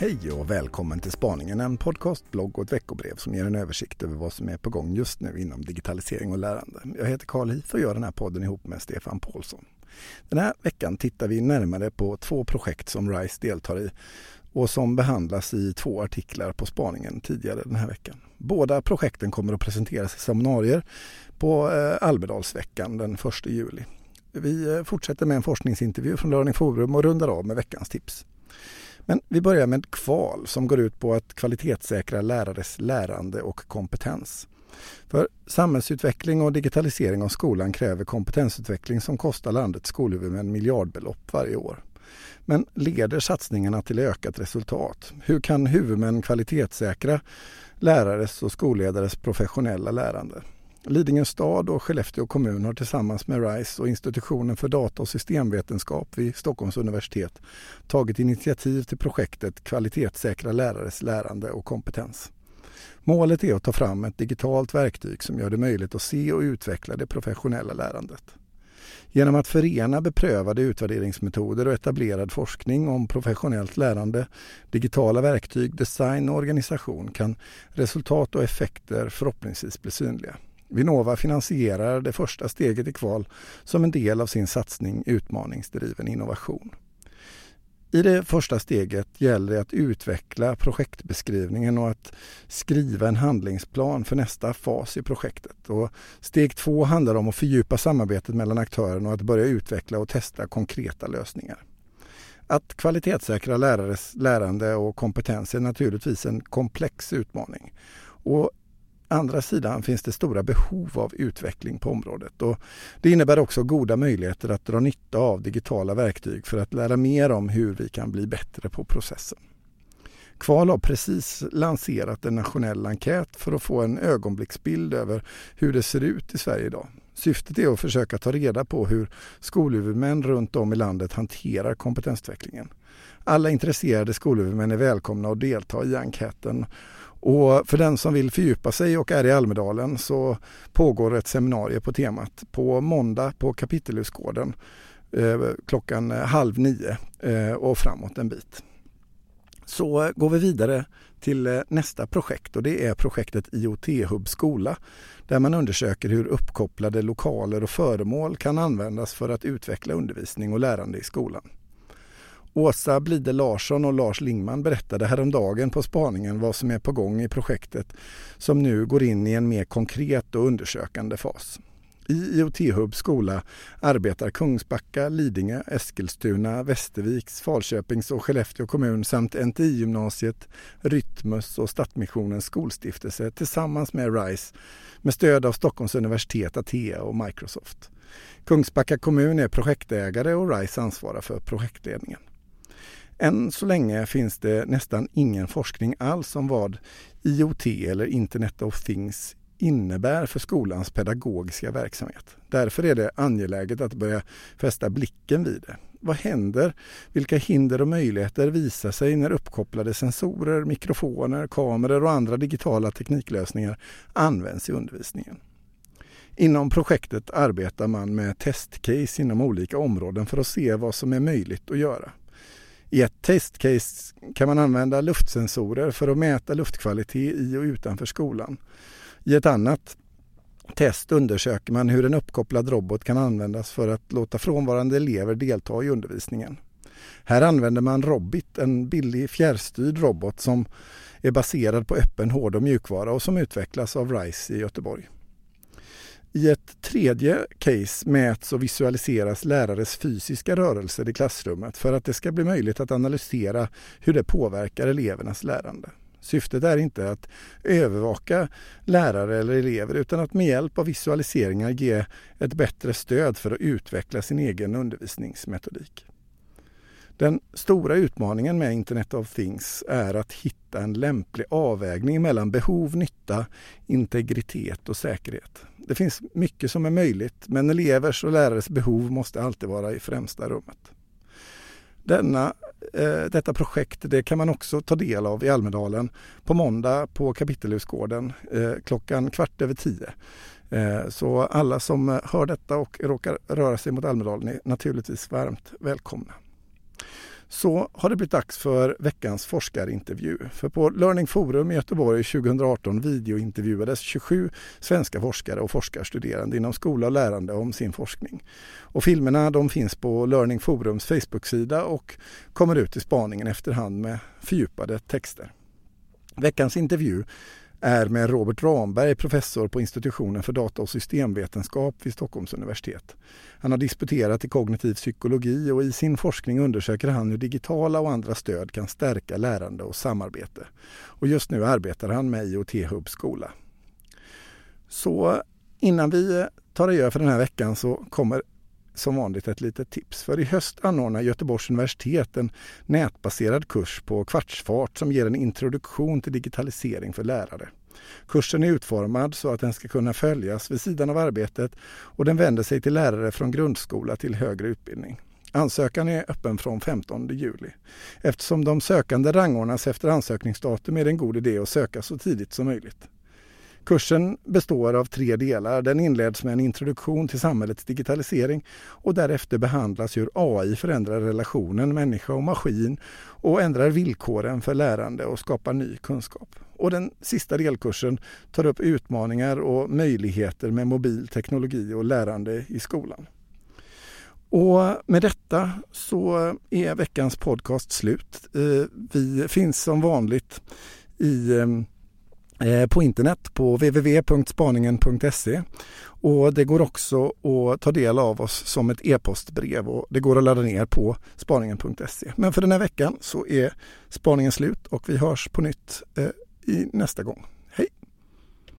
Hej och välkommen till Spaningen, en podcast, blogg och ett veckobrev som ger en översikt över vad som är på gång just nu inom digitalisering och lärande. Jag heter Karl Hif och gör den här podden ihop med Stefan Paulsson. Den här veckan tittar vi närmare på två projekt som RISE deltar i och som behandlas i två artiklar på Spaningen tidigare den här veckan. Båda projekten kommer att presenteras i seminarier på eh, Almedalsveckan den 1 juli. Vi eh, fortsätter med en forskningsintervju från Learning Forum och rundar av med veckans tips. Men vi börjar med KVAL som går ut på att kvalitetssäkra lärares lärande och kompetens. För samhällsutveckling och digitalisering av skolan kräver kompetensutveckling som kostar landets skolhuvudmän miljardbelopp varje år. Men leder satsningarna till ökat resultat? Hur kan huvudmän kvalitetssäkra lärares och skolledares professionella lärande? Lidingö stad och Skellefteå kommun har tillsammans med RISE och Institutionen för data och systemvetenskap vid Stockholms universitet tagit initiativ till projektet Kvalitetssäkra lärares lärande och kompetens. Målet är att ta fram ett digitalt verktyg som gör det möjligt att se och utveckla det professionella lärandet. Genom att förena beprövade utvärderingsmetoder och etablerad forskning om professionellt lärande, digitala verktyg, design och organisation kan resultat och effekter förhoppningsvis bli synliga. Vinnova finansierar det första steget i kval som en del av sin satsning Utmaningsdriven innovation. I det första steget gäller det att utveckla projektbeskrivningen och att skriva en handlingsplan för nästa fas i projektet. Och steg två handlar om att fördjupa samarbetet mellan aktörerna och att börja utveckla och testa konkreta lösningar. Att kvalitetssäkra lärares lärande och kompetens är naturligtvis en komplex utmaning. Och andra sidan finns det stora behov av utveckling på området och det innebär också goda möjligheter att dra nytta av digitala verktyg för att lära mer om hur vi kan bli bättre på processen. Kval har precis lanserat en nationell enkät för att få en ögonblicksbild över hur det ser ut i Sverige idag. Syftet är att försöka ta reda på hur skolhuvudmän runt om i landet hanterar kompetensutvecklingen. Alla intresserade skolhuvudmän är välkomna att delta i enkäten och för den som vill fördjupa sig och är i Almedalen så pågår ett seminarium på temat på måndag på Kapitelhusgården eh, klockan halv nio eh, och framåt en bit. Så går vi vidare till eh, nästa projekt och det är projektet IoT-hub skola där man undersöker hur uppkopplade lokaler och föremål kan användas för att utveckla undervisning och lärande i skolan. Åsa Blide Larsson och Lars Lingman berättade häromdagen på spaningen vad som är på gång i projektet som nu går in i en mer konkret och undersökande fas. I IoT-hub skola arbetar Kungsbacka, Lidingö, Eskilstuna, Västerviks, Falköpings och Skellefteå kommun samt NTI-gymnasiet, Rytmus och Stadsmissionens skolstiftelse tillsammans med RISE med stöd av Stockholms universitet, Atea och Microsoft. Kungsbacka kommun är projektägare och RISE ansvarar för projektledningen. Än så länge finns det nästan ingen forskning alls om vad IoT eller Internet of Things innebär för skolans pedagogiska verksamhet. Därför är det angeläget att börja fästa blicken vid det. Vad händer? Vilka hinder och möjligheter visar sig när uppkopplade sensorer, mikrofoner, kameror och andra digitala tekniklösningar används i undervisningen? Inom projektet arbetar man med testcase inom olika områden för att se vad som är möjligt att göra. I ett testcase kan man använda luftsensorer för att mäta luftkvalitet i och utanför skolan. I ett annat test undersöker man hur en uppkopplad robot kan användas för att låta frånvarande elever delta i undervisningen. Här använder man Robit, en billig fjärrstyrd robot som är baserad på öppen hård och mjukvara och som utvecklas av RISE i Göteborg. I ett tredje case mäts och visualiseras lärares fysiska rörelser i klassrummet för att det ska bli möjligt att analysera hur det påverkar elevernas lärande. Syftet är inte att övervaka lärare eller elever utan att med hjälp av visualiseringar ge ett bättre stöd för att utveckla sin egen undervisningsmetodik. Den stora utmaningen med Internet of Things är att hitta en lämplig avvägning mellan behov, nytta, integritet och säkerhet. Det finns mycket som är möjligt men elevers och lärares behov måste alltid vara i främsta rummet. Denna, eh, detta projekt det kan man också ta del av i Almedalen på måndag på Kapitelhusgården eh, klockan kvart över tio. Eh, så alla som eh, hör detta och råkar röra sig mot Almedalen är naturligtvis varmt välkomna så har det blivit dags för veckans forskarintervju. För på Learning Forum i Göteborg 2018 videointervjuades 27 svenska forskare och forskarstuderande inom skola och lärande om sin forskning. Och filmerna de finns på Learning Forums Facebook-sida och kommer ut i spaningen efterhand med fördjupade texter. Veckans intervju är med Robert Ramberg, professor på institutionen för data och systemvetenskap vid Stockholms universitet. Han har disputerat i kognitiv psykologi och i sin forskning undersöker han hur digitala och andra stöd kan stärka lärande och samarbete. Och just nu arbetar han med IoT Hub skola. Så innan vi tar adjö för den här veckan så kommer som vanligt ett litet tips. För i höst anordnar Göteborgs universitet en nätbaserad kurs på kvartsfart som ger en introduktion till digitalisering för lärare. Kursen är utformad så att den ska kunna följas vid sidan av arbetet och den vänder sig till lärare från grundskola till högre utbildning. Ansökan är öppen från 15 juli. Eftersom de sökande rangordnas efter ansökningsdatum är det en god idé att söka så tidigt som möjligt. Kursen består av tre delar. Den inleds med en introduktion till samhällets digitalisering och därefter behandlas hur AI förändrar relationen människa och maskin och ändrar villkoren för lärande och skapar ny kunskap. Och den sista delkursen tar upp utmaningar och möjligheter med mobil teknologi och lärande i skolan. Och med detta så är veckans podcast slut. Eh, vi finns som vanligt i ehm, Eh, på internet på www.spaningen.se och det går också att ta del av oss som ett e-postbrev och det går att ladda ner på spaningen.se. Men för den här veckan så är spaningen slut och vi hörs på nytt eh, i nästa gång.